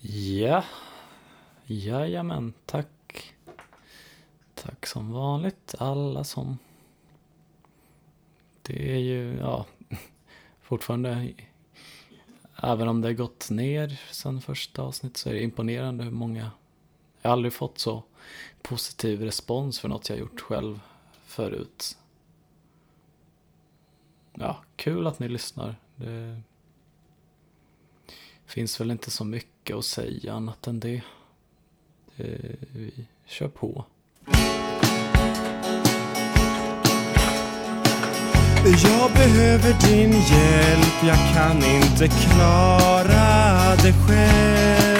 Ja, jajamän, tack. Tack som vanligt alla som... Det är ju, ja, fortfarande, även om det har gått ner sen första avsnittet så är det imponerande hur många... Jag har aldrig fått så positiv respons för något jag gjort själv förut. Ja, kul att ni lyssnar. Det finns väl inte så mycket att säga annat än det. Eh, vi kör på. Jag behöver din hjälp, jag kan inte klara det själv.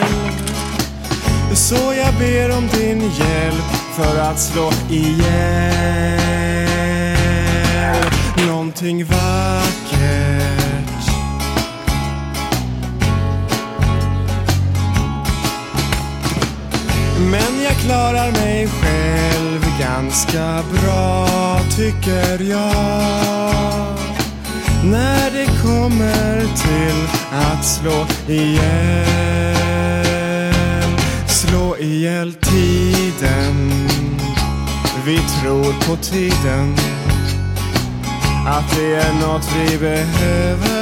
Så jag ber om din hjälp för att slå ihjäl någonting vackert. Jag klarar mig själv ganska bra tycker jag. När det kommer till att slå ihjäl, slå ihjäl tiden. Vi tror på tiden, att det är något vi behöver.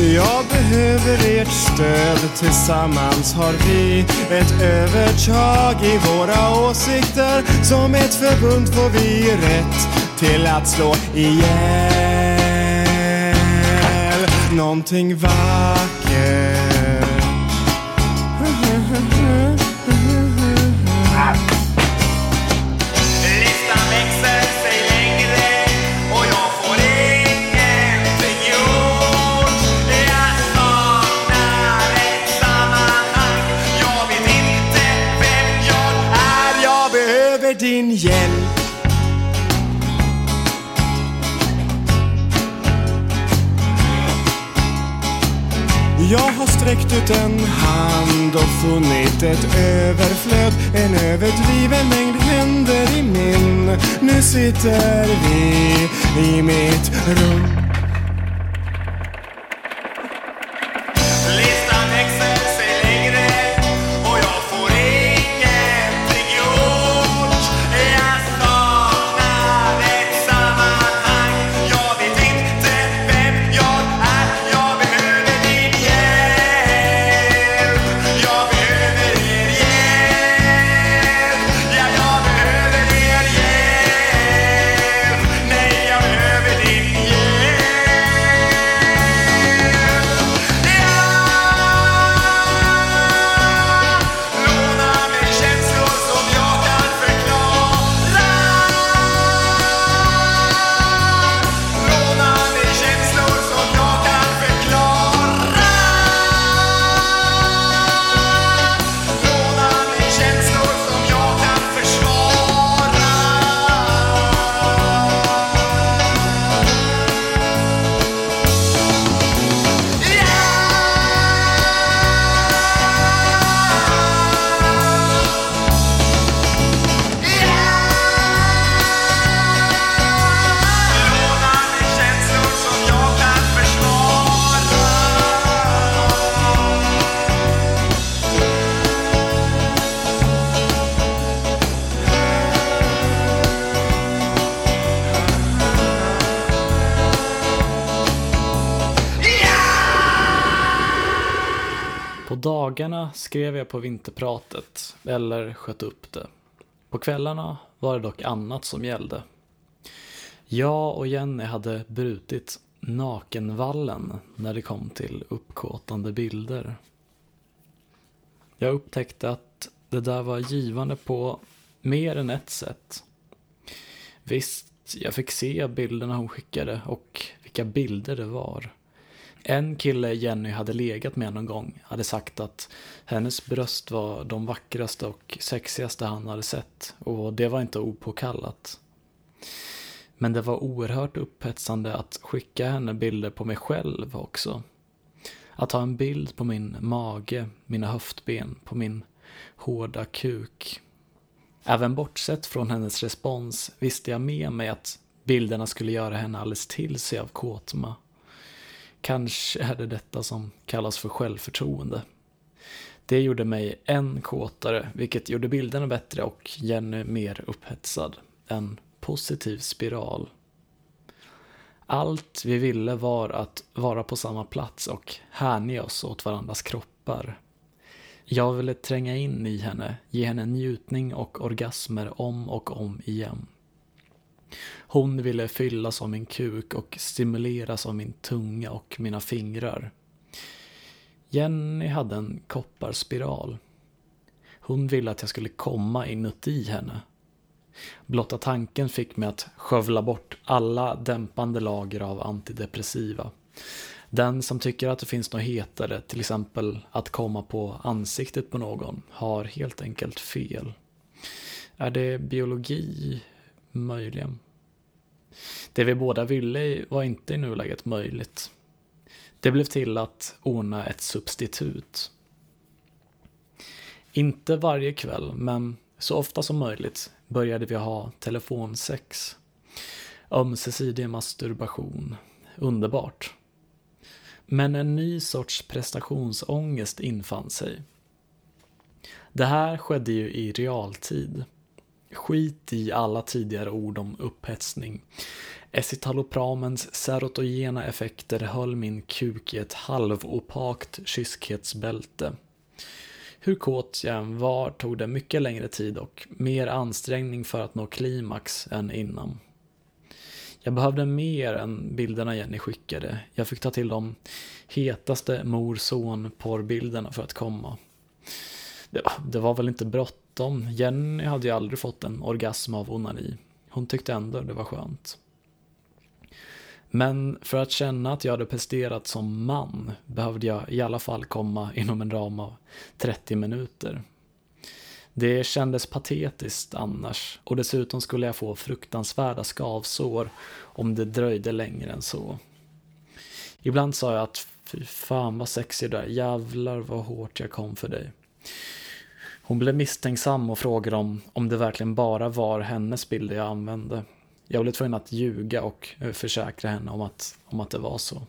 Jag behöver ert stöd, tillsammans har vi ett övertag i våra åsikter. Som ett förbund får vi rätt till att slå ihjäl någonting vackert. Din hjälp. Jag har sträckt ut en hand och funnit ett överflöd En överdriven mängd händer i min Nu sitter vi i mitt rum dagarna skrev jag på vinterpratet, eller sköt upp det. På kvällarna var det dock annat som gällde. Jag och Jenny hade brutit nakenvallen när det kom till uppkåtande bilder. Jag upptäckte att det där var givande på mer än ett sätt. Visst, jag fick se bilderna hon skickade och vilka bilder det var. En kille Jenny hade legat med någon gång hade sagt att hennes bröst var de vackraste och sexigaste han hade sett och det var inte opåkallat. Men det var oerhört upphetsande att skicka henne bilder på mig själv också. Att ha en bild på min mage, mina höftben, på min hårda kuk. Även bortsett från hennes respons visste jag med mig att bilderna skulle göra henne alldeles till sig av kåtma. Kanske är det detta som kallas för självförtroende. Det gjorde mig än kåtare, vilket gjorde bilderna bättre och Jenny mer upphetsad. En positiv spiral. Allt vi ville var att vara på samma plats och hänge oss åt varandras kroppar. Jag ville tränga in i henne, ge henne njutning och orgasmer om och om igen. Hon ville fyllas av min kuk och stimuleras av min tunga och mina fingrar. Jenny hade en kopparspiral. Hon ville att jag skulle komma inuti henne. Blotta tanken fick mig att skövla bort alla dämpande lager av antidepressiva. Den som tycker att det finns något hetare, till exempel att komma på ansiktet på någon, har helt enkelt fel. Är det biologi? Möjligen. Det vi båda ville var inte i nuläget möjligt. Det blev till att ordna ett substitut. Inte varje kväll, men så ofta som möjligt började vi ha telefonsex. Ömsesidig masturbation. Underbart. Men en ny sorts prestationsångest infann sig. Det här skedde ju i realtid. Skit i alla tidigare ord om upphetsning. Escitalopramens serotogena effekter höll min kuk i ett halvopakt kyskhetsbälte. Hur kåt jag än var tog det mycket längre tid och mer ansträngning för att nå klimax än innan. Jag behövde mer än bilderna Jenny skickade. Jag fick ta till de hetaste mor-son-porrbilderna för att komma. Det, det var väl inte tvärtom. Jenny hade ju aldrig fått en orgasm av onani. Hon tyckte ändå det var skönt. Men för att känna att jag hade presterat som man behövde jag i alla fall komma inom en ram av 30 minuter. Det kändes patetiskt annars och dessutom skulle jag få fruktansvärda skavsår om det dröjde längre än så. Ibland sa jag att fy fan vad sexig du är, jävlar vad hårt jag kom för dig. Hon blev misstänksam och frågade om, om det verkligen bara var hennes bilder jag använde. Jag blev tvungen att ljuga och eh, försäkra henne om att, om att det var så.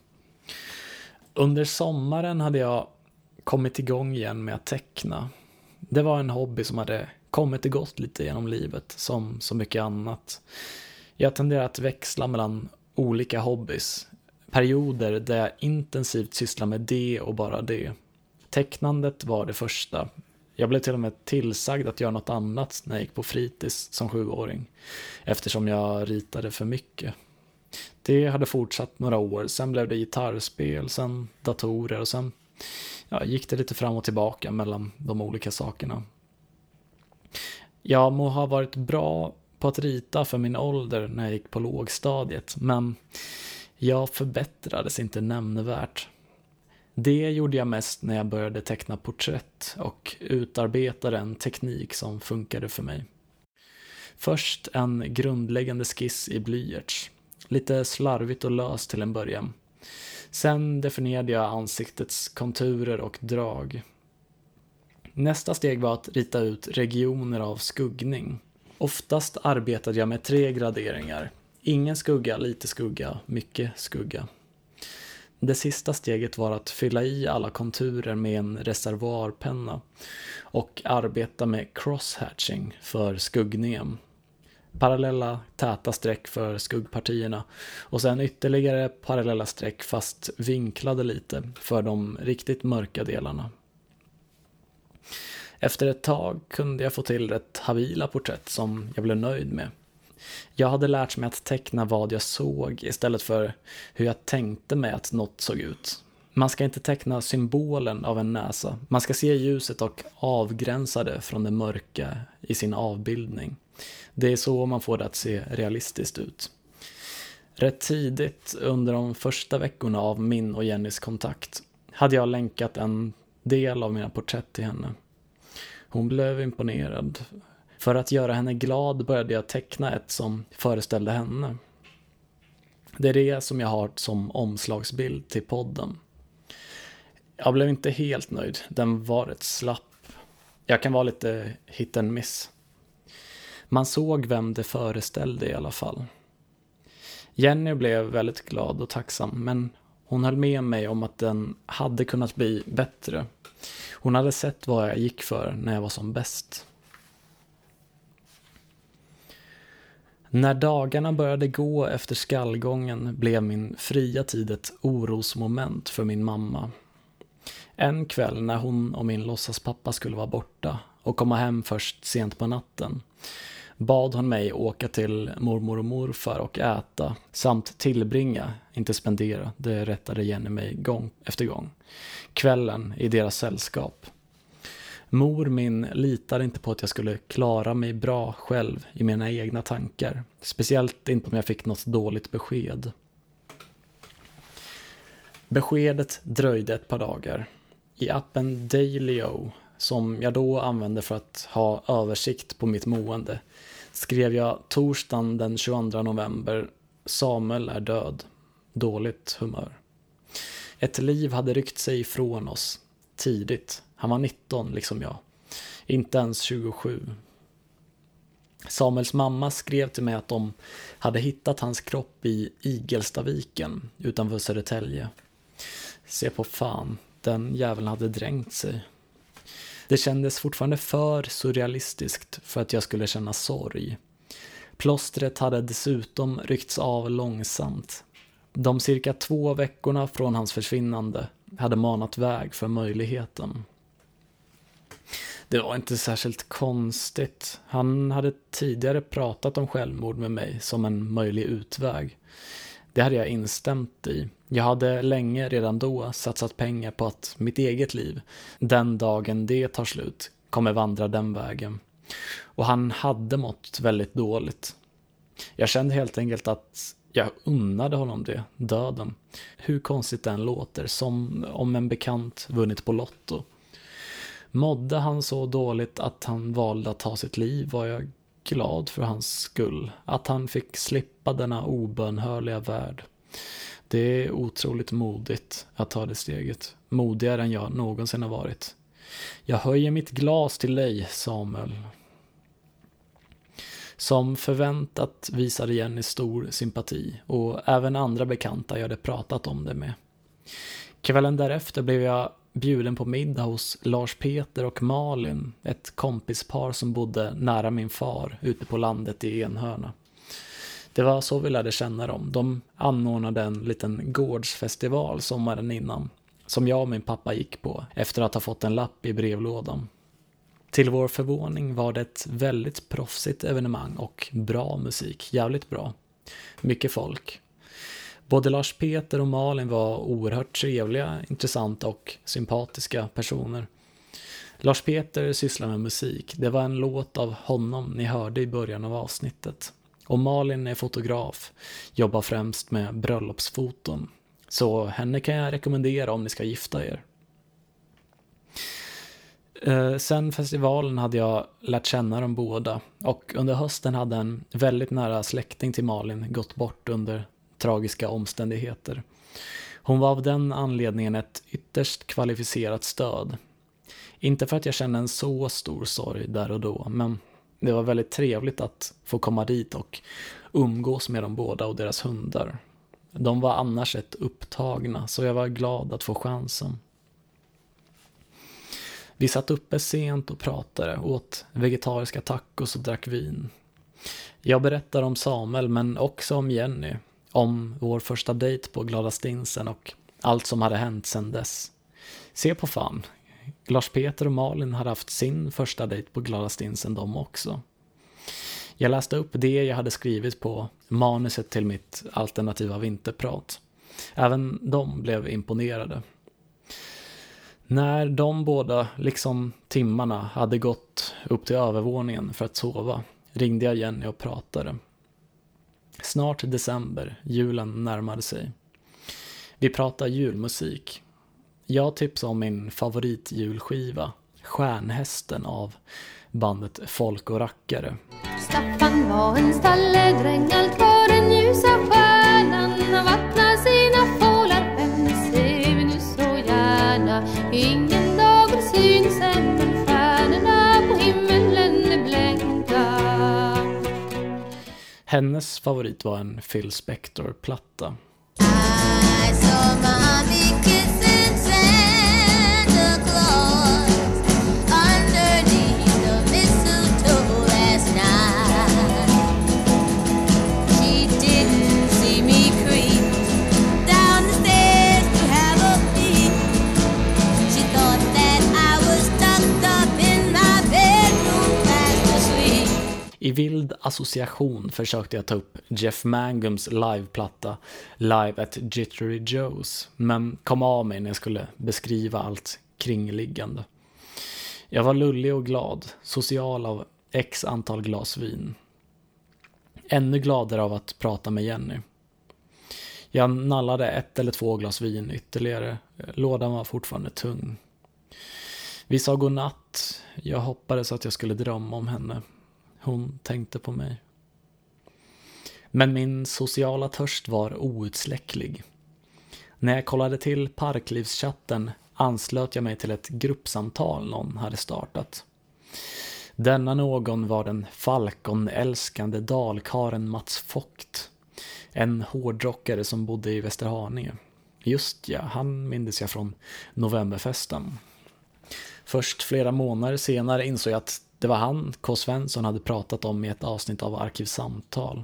Under sommaren hade jag kommit igång igen med att teckna. Det var en hobby som hade kommit och gått lite genom livet, som så mycket annat. Jag tenderar att växla mellan olika hobbys. Perioder där jag intensivt sysslar med det och bara det. Tecknandet var det första, jag blev till och med tillsagd att göra något annat när jag gick på fritids som sjuåring, eftersom jag ritade för mycket. Det hade fortsatt några år, sen blev det gitarrspel, sen datorer och sen ja, gick det lite fram och tillbaka mellan de olika sakerna. Jag må ha varit bra på att rita för min ålder när jag gick på lågstadiet, men jag förbättrades inte nämnvärt. Det gjorde jag mest när jag började teckna porträtt och utarbetade en teknik som funkade för mig. Först en grundläggande skiss i blyerts. Lite slarvigt och löst till en början. Sen definierade jag ansiktets konturer och drag. Nästa steg var att rita ut regioner av skuggning. Oftast arbetade jag med tre graderingar. Ingen skugga, lite skugga, mycket skugga. Det sista steget var att fylla i alla konturer med en reservoarpenna och arbeta med crosshatching för skuggningen. Parallella täta streck för skuggpartierna och sen ytterligare parallella streck fast vinklade lite för de riktigt mörka delarna. Efter ett tag kunde jag få till rätt habila porträtt som jag blev nöjd med. Jag hade lärt mig att teckna vad jag såg istället för hur jag tänkte mig att något såg ut. Man ska inte teckna symbolen av en näsa. Man ska se ljuset och avgränsa det från det mörka i sin avbildning. Det är så man får det att se realistiskt ut. Rätt tidigt under de första veckorna av min och Jennys kontakt hade jag länkat en del av mina porträtt till henne. Hon blev imponerad för att göra henne glad började jag teckna ett som föreställde henne. Det är det som jag har som omslagsbild till podden. Jag blev inte helt nöjd, den var rätt slapp. Jag kan vara lite hit and miss. Man såg vem det föreställde i alla fall. Jenny blev väldigt glad och tacksam, men hon höll med mig om att den hade kunnat bli bättre. Hon hade sett vad jag gick för när jag var som bäst. När dagarna började gå efter skallgången blev min fria tid ett orosmoment för min mamma. En kväll när hon och min låtsaspappa skulle vara borta och komma hem först sent på natten bad hon mig åka till mormor och morfar och äta samt tillbringa, inte spendera, det rättade Jenny mig gång efter gång, kvällen i deras sällskap. Mor min litade inte på att jag skulle klara mig bra själv i mina egna tankar. Speciellt inte om jag fick något dåligt besked. Beskedet dröjde ett par dagar. I appen Dailyo, som jag då använde för att ha översikt på mitt mående, skrev jag torsdagen den 22 november Samuel är död. Dåligt humör. Ett liv hade ryckt sig ifrån oss. Tidigt. Han var 19, liksom jag. Inte ens 27. Samuels mamma skrev till mig att de hade hittat hans kropp i Igelstaviken utanför Södertälje. Se på fan, den jäveln hade dränkt sig. Det kändes fortfarande för surrealistiskt för att jag skulle känna sorg. Plåstret hade dessutom ryckts av långsamt. De cirka två veckorna från hans försvinnande hade manat väg för möjligheten. Det var inte särskilt konstigt. Han hade tidigare pratat om självmord med mig som en möjlig utväg. Det hade jag instämt i. Jag hade länge redan då satsat pengar på att mitt eget liv, den dagen det tar slut, kommer vandra den vägen. Och han hade mått väldigt dåligt. Jag kände helt enkelt att jag unnade honom det, döden. Hur konstigt den låter, som om en bekant vunnit på Lotto. Mådde han så dåligt att han valde att ta sitt liv var jag glad för hans skull. Att han fick slippa denna obönhörliga värld. Det är otroligt modigt att ta det steget. Modigare än jag någonsin har varit. Jag höjer mitt glas till dig, Samuel. Som förväntat visade Jenny stor sympati och även andra bekanta jag hade pratat om det med. Kvällen därefter blev jag bjuden på middag hos Lars Peter och Malin, ett kompispar som bodde nära min far ute på landet i Enhörna. Det var så vi lärde känna dem. De anordnade en liten gårdsfestival sommaren innan, som jag och min pappa gick på efter att ha fått en lapp i brevlådan. Till vår förvåning var det ett väldigt proffsigt evenemang och bra musik, jävligt bra. Mycket folk. Både Lars Peter och Malin var oerhört trevliga, intressanta och sympatiska personer. Lars Peter sysslar med musik. Det var en låt av honom ni hörde i början av avsnittet. Och Malin är fotograf, jobbar främst med bröllopsfoton. Så henne kan jag rekommendera om ni ska gifta er. Eh, sen festivalen hade jag lärt känna dem båda och under hösten hade en väldigt nära släkting till Malin gått bort under tragiska omständigheter. Hon var av den anledningen ett ytterst kvalificerat stöd. Inte för att jag kände en så stor sorg där och då, men det var väldigt trevligt att få komma dit och umgås med dem båda och deras hundar. De var annars ett upptagna, så jag var glad att få chansen. Vi satt uppe sent och pratade, åt vegetariska tacos och drack vin. Jag berättar om Samuel, men också om Jenny, om vår första dejt på Glada Stinsen och allt som hade hänt sedan dess. Se på fan, Lars Peter och Malin hade haft sin första dejt på Glada Stinsen de också. Jag läste upp det jag hade skrivit på manuset till mitt alternativa vinterprat. Även de blev imponerade. När de båda, liksom timmarna, hade gått upp till övervåningen för att sova ringde jag Jenny och pratade. Snart december, julen närmade sig. Vi pratar julmusik. Jag tipsade om min favoritjulskiva, Stjärnhästen av bandet Folk och Rackare. Staffan var en stalledräng, allt var den ljusa stjärnan vattnar sina fålar, vem ser vi nu så gärna? Ingen Hennes favorit var en Phil Spector-platta. I vild association försökte jag ta upp Jeff Mangums liveplatta Live at Jittery Joe's, men kom av mig när jag skulle beskriva allt kringliggande. Jag var lullig och glad, social av x antal glas vin. Ännu gladare av att prata med Jenny. Jag nallade ett eller två glas vin ytterligare. Lådan var fortfarande tung. Vi sa godnatt. Jag hoppades att jag skulle drömma om henne. Hon tänkte på mig. Men min sociala törst var outsläcklig. När jag kollade till parklivschatten anslöt jag mig till ett gruppsamtal någon hade startat. Denna någon var den falkonälskande dalkaren Mats Fogt. En hårdrockare som bodde i Västerhaninge. Just ja, han mindes jag från novemberfesten. Först flera månader senare insåg jag att det var han K. Svensson hade pratat om i ett avsnitt av Arkivsamtal.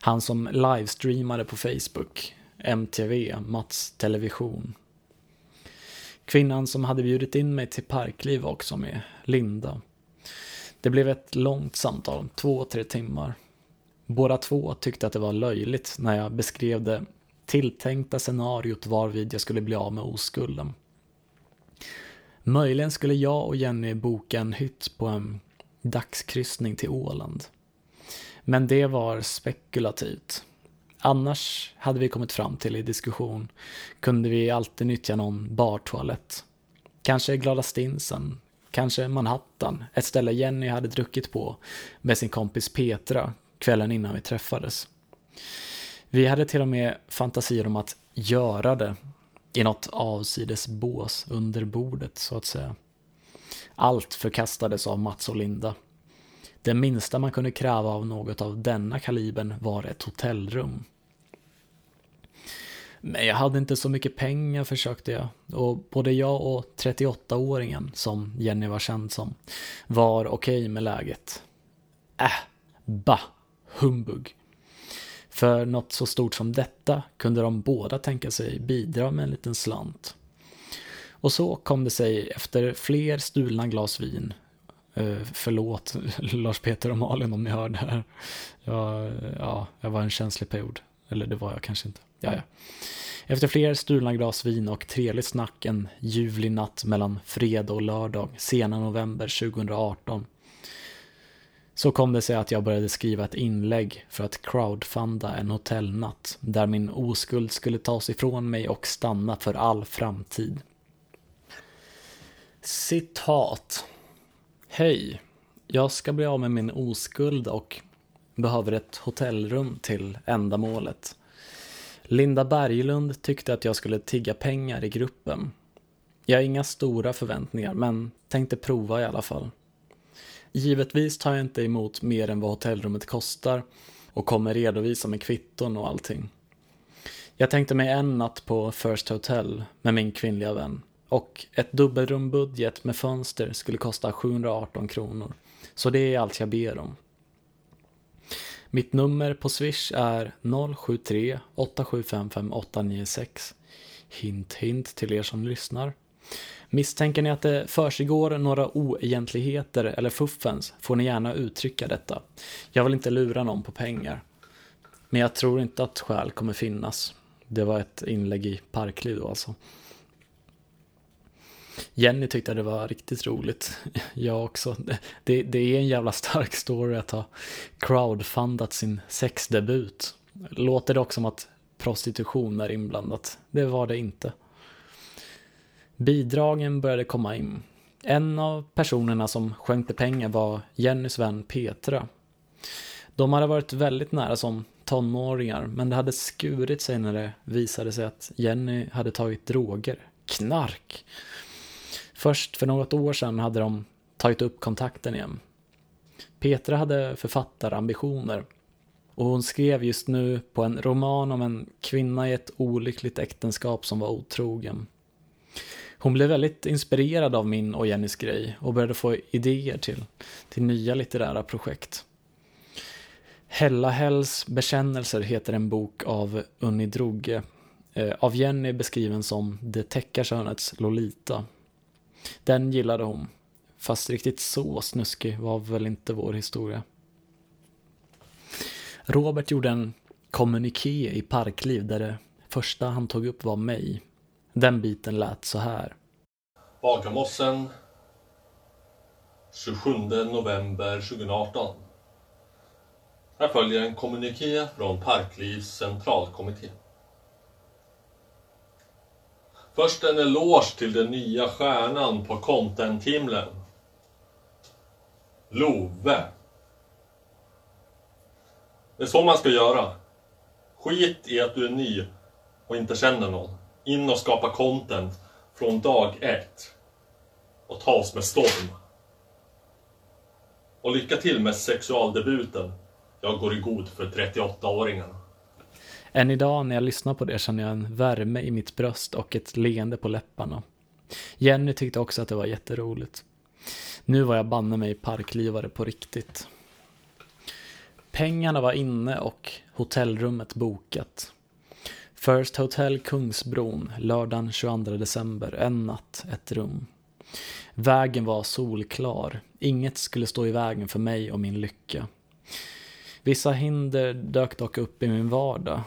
Han som livestreamade på Facebook, MTV, Mats Television. Kvinnan som hade bjudit in mig till parkliv var också med, Linda. Det blev ett långt samtal, två, tre timmar. Båda två tyckte att det var löjligt när jag beskrev det tilltänkta scenariot varvid jag skulle bli av med oskulden. Möjligen skulle jag och Jenny boka en hytt på en dagskryssning till Åland. Men det var spekulativt. Annars hade vi kommit fram till i diskussion kunde vi alltid nyttja någon bartoalett. Kanske Glada Stinsen, kanske Manhattan, ett ställe Jenny hade druckit på med sin kompis Petra kvällen innan vi träffades. Vi hade till och med fantasier om att göra det i något avsides bås under bordet, så att säga. Allt förkastades av Mats och Linda. Det minsta man kunde kräva av något av denna kalibern var ett hotellrum. Men jag hade inte så mycket pengar försökte jag. Och både jag och 38-åringen, som Jenny var känd som, var okej okay med läget. Äh, Bah! humbug. För något så stort som detta kunde de båda tänka sig bidra med en liten slant. Och så kom det sig efter fler stulna glas vin eh, förlåt Lars Peter och Malin om ni hör det här. Jag, ja, jag var en känslig period. Eller det var jag kanske inte. Jaja. Efter fler stulna glas vin och trevligt snack en ljuvlig natt mellan fredag och lördag, sena november 2018, så kom det sig att jag började skriva ett inlägg för att crowdfunda en hotellnatt där min oskuld skulle tas ifrån mig och stanna för all framtid. Citat. Hej. Jag ska bli av med min oskuld och behöver ett hotellrum till ändamålet. Linda Berglund tyckte att jag skulle tigga pengar i gruppen. Jag har inga stora förväntningar, men tänkte prova i alla fall. Givetvis tar jag inte emot mer än vad hotellrummet kostar och kommer redovisa med kvitton och allting. Jag tänkte mig en natt på First Hotel med min kvinnliga vän och ett dubbelrumbudget med fönster skulle kosta 718 kronor. Så det är allt jag ber om. Mitt nummer på Swish är 073-875 5896. Hint hint till er som lyssnar. Misstänker ni att det försiggår några oegentligheter eller fuffens får ni gärna uttrycka detta. Jag vill inte lura någon på pengar. Men jag tror inte att skäl kommer finnas. Det var ett inlägg i Parkliv då alltså. Jenny tyckte det var riktigt roligt. Jag också. Det, det är en jävla stark story att ha crowdfundat sin sexdebut. Låter det också som att prostitution är inblandat. Det var det inte. Bidragen började komma in. En av personerna som skänkte pengar var Jennys vän Petra. De hade varit väldigt nära som tonåringar, men det hade skurit sig när det visade sig att Jenny hade tagit droger. Knark! Först för något år sedan hade de tagit upp kontakten igen. Petra hade författarambitioner Och hon skrev just nu på en roman om en kvinna i ett olyckligt äktenskap som var otrogen. Hon blev väldigt inspirerad av min och Jennys grej och började få idéer till, till nya litterära projekt. Hella Hells bekännelser heter en bok av Unni Droge, eh, av Jenny beskriven som det täckarkönets Lolita. Den gillade hon, fast riktigt så snuskig var väl inte vår historia. Robert gjorde en kommuniké i Parkliv där det första han tog upp var mig. Den biten lät så här. Bagarmossen 27 november 2018. Här följer en kommuniké från Parklivs centralkommitté. Först en eloge till den nya stjärnan på content-himlen. Love. Det är så man ska göra. Skit i att du är ny och inte känner någon. In och skapa content från dag ett. Och ta oss med storm. Och lycka till med sexualdebuten. Jag går i god för 38-åringarna. Än idag när jag lyssnar på det känner jag en värme i mitt bröst och ett leende på läpparna. Jenny tyckte också att det var jätteroligt. Nu var jag banne mig parklivare på riktigt. Pengarna var inne och hotellrummet bokat. First Hotel Kungsbron, lördagen 22 december, en natt, ett rum. Vägen var solklar, inget skulle stå i vägen för mig och min lycka. Vissa hinder dök dock upp i min vardag.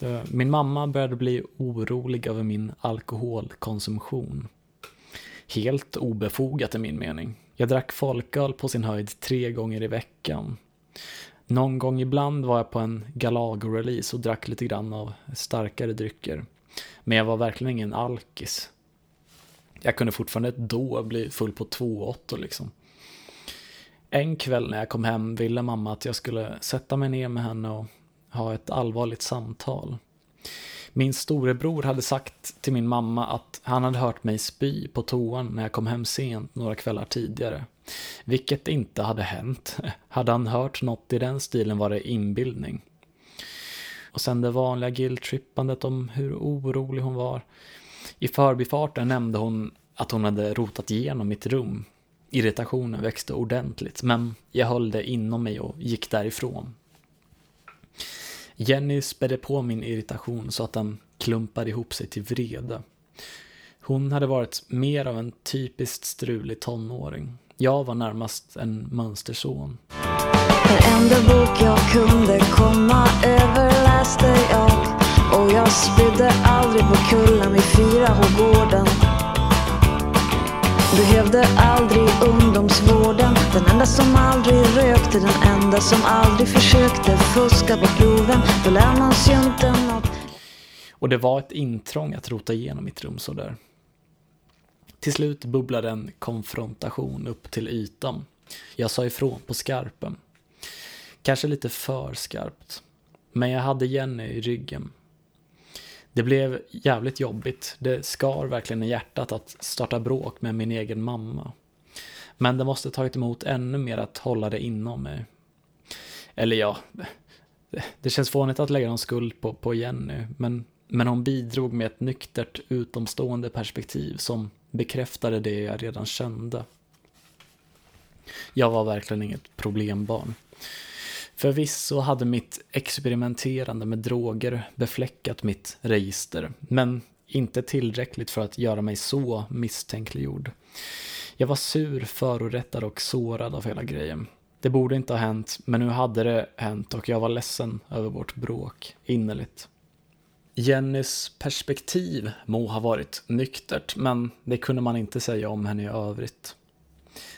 Eh, min mamma började bli orolig över min alkoholkonsumtion. Helt obefogat i min mening. Jag drack folköl på sin höjd tre gånger i veckan. Någon gång ibland var jag på en Galago-release och drack lite grann av starkare drycker. Men jag var verkligen ingen alkis. Jag kunde fortfarande då bli full på två åttor liksom. En kväll när jag kom hem ville mamma att jag skulle sätta mig ner med henne och ha ett allvarligt samtal. Min storebror hade sagt till min mamma att han hade hört mig spy på toan när jag kom hem sent några kvällar tidigare. Vilket inte hade hänt. Hade han hört något i den stilen var det inbildning. Och sen det vanliga guilt-trippandet om hur orolig hon var. I förbifarten nämnde hon att hon hade rotat igenom mitt rum. Irritationen växte ordentligt, men jag höll det inom mig och gick därifrån. Jenny spädde på min irritation så att den klumpade ihop sig till vrede. Hon hade varit mer av en typiskt strulig tonåring. Jag var närmast en mönsterson. Den enda bok jag kunde komma över läste jag. Och jag spydde aldrig på kullen vid fyra gården Behövde aldrig ungdomsvården. Den enda som aldrig rökte Den enda som aldrig försökte fuska på proven. Då lär man sig inte något. Och det var ett intrång att rota igenom mitt rum sådär. Till slut bubblade en konfrontation upp till ytan. Jag sa ifrån på skarpen. Kanske lite för skarpt. Men jag hade Jenny i ryggen. Det blev jävligt jobbigt. Det skar verkligen i hjärtat att starta bråk med min egen mamma. Men det måste tagit emot ännu mer att hålla det inom mig. Eller ja, det känns fånigt att lägga någon skuld på, på Jenny, men, men hon bidrog med ett nyktert utomstående perspektiv som bekräftade det jag redan kände. Jag var verkligen inget problembarn. Förvisso hade mitt experimenterande med droger befläckat mitt register, men inte tillräckligt för att göra mig så misstänkliggjord. Jag var sur, förorättad och sårad av hela grejen. Det borde inte ha hänt, men nu hade det hänt och jag var ledsen över vårt bråk, innerligt. Jennys perspektiv må ha varit nyktert, men det kunde man inte säga om henne i övrigt.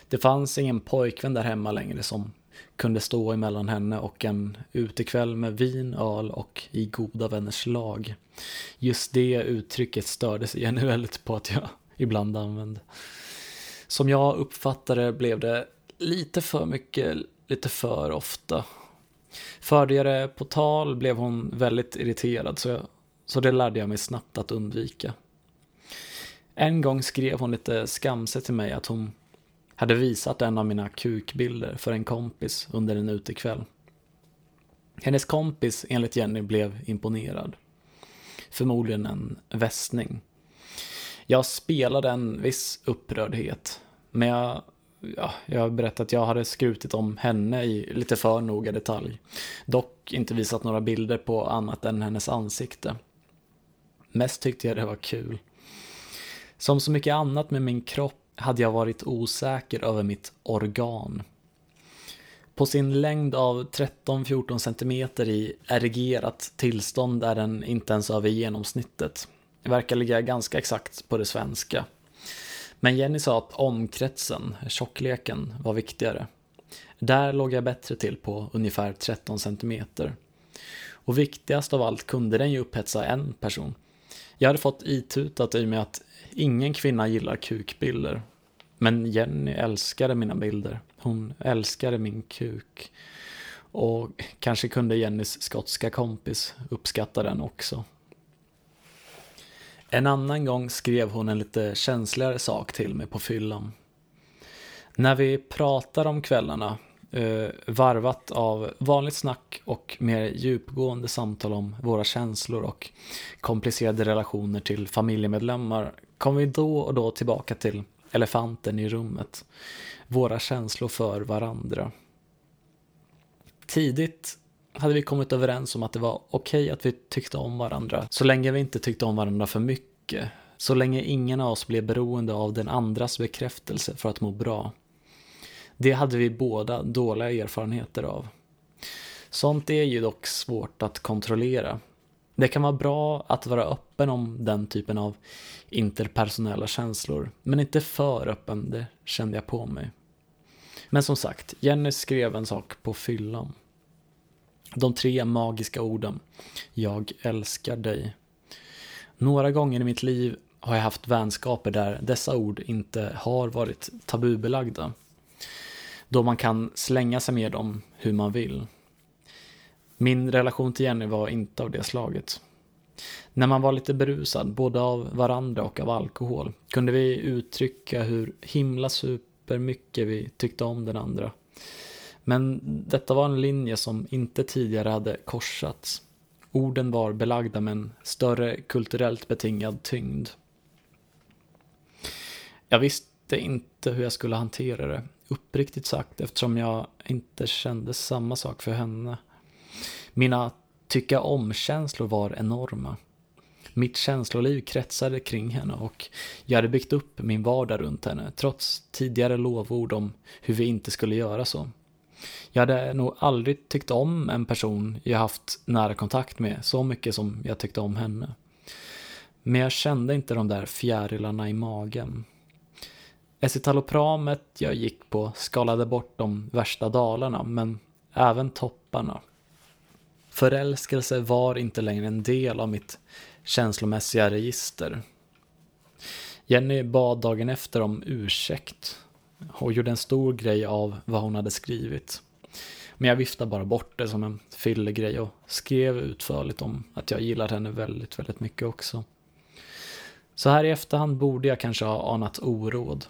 Det fanns ingen pojkvän där hemma längre som kunde stå emellan henne och en utekväll med vin, öl och i goda vänners lag. Just det uttrycket stördes Jenny väldigt på att jag ibland använde. Som jag uppfattade blev det lite för mycket, lite för ofta. Förde jag det på tal blev hon väldigt irriterad så, jag, så det lärde jag mig snabbt att undvika. En gång skrev hon lite skamset till mig att hon hade visat en av mina kukbilder för en kompis under en utekväll. Hennes kompis, enligt Jenny, blev imponerad. Förmodligen en västning. Jag spelade en viss upprördhet, men jag, ja, jag berättade att jag hade skrutit om henne i lite för noga detalj. Dock inte visat några bilder på annat än hennes ansikte. Mest tyckte jag det var kul. Som så mycket annat med min kropp hade jag varit osäker över mitt organ. På sin längd av 13-14 cm i erigerat tillstånd är den inte ens över genomsnittet. Det verkar ligga ganska exakt på det svenska. Men Jenny sa att omkretsen, tjockleken, var viktigare. Där låg jag bättre till på ungefär 13 cm. Och viktigast av allt kunde den ju upphetsa en person. Jag hade fått itutat i mig att ingen kvinna gillar kukbilder. Men Jenny älskade mina bilder. Hon älskade min kuk. Och kanske kunde Jennys skotska kompis uppskatta den också. En annan gång skrev hon en lite känsligare sak till mig på fyllan. När vi pratar om kvällarna, eh, varvat av vanligt snack och mer djupgående samtal om våra känslor och komplicerade relationer till familjemedlemmar, kom vi då och då tillbaka till elefanten i rummet. Våra känslor för varandra. Tidigt hade vi kommit överens om att det var okej att vi tyckte om varandra, så länge vi inte tyckte om varandra för mycket. Så länge ingen av oss blev beroende av den andras bekräftelse för att må bra. Det hade vi båda dåliga erfarenheter av. Sånt är ju dock svårt att kontrollera. Det kan vara bra att vara öppen om den typen av interpersonella känslor, men inte för öppen, det kände jag på mig. Men som sagt, Jenny skrev en sak på fyllan. De tre magiska orden. Jag älskar dig. Några gånger i mitt liv har jag haft vänskaper där dessa ord inte har varit tabubelagda. Då man kan slänga sig med dem hur man vill. Min relation till Jenny var inte av det slaget. När man var lite berusad, både av varandra och av alkohol, kunde vi uttrycka hur himla supermycket vi tyckte om den andra. Men detta var en linje som inte tidigare hade korsats. Orden var belagda med en större kulturellt betingad tyngd. Jag visste inte hur jag skulle hantera det, uppriktigt sagt, eftersom jag inte kände samma sak för henne. Mina tycka om-känslor var enorma. Mitt känsloliv kretsade kring henne och jag hade byggt upp min vardag runt henne, trots tidigare lovord om hur vi inte skulle göra så. Jag hade nog aldrig tyckt om en person jag haft nära kontakt med så mycket som jag tyckte om henne. Men jag kände inte de där fjärilarna i magen. Escitalopramet jag gick på skalade bort de värsta dalarna, men även topparna. Förälskelse var inte längre en del av mitt känslomässiga register. Jenny bad dagen efter om ursäkt och gjorde en stor grej av vad hon hade skrivit. Men jag viftade bara bort det som en fyllegrej och skrev utförligt om att jag gillade henne väldigt, väldigt mycket också. Så här i efterhand borde jag kanske ha anat oråd.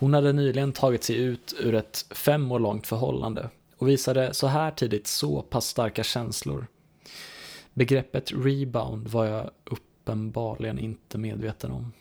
Hon hade nyligen tagit sig ut ur ett fem år långt förhållande och visade så här tidigt så pass starka känslor. Begreppet rebound var jag uppenbarligen inte medveten om.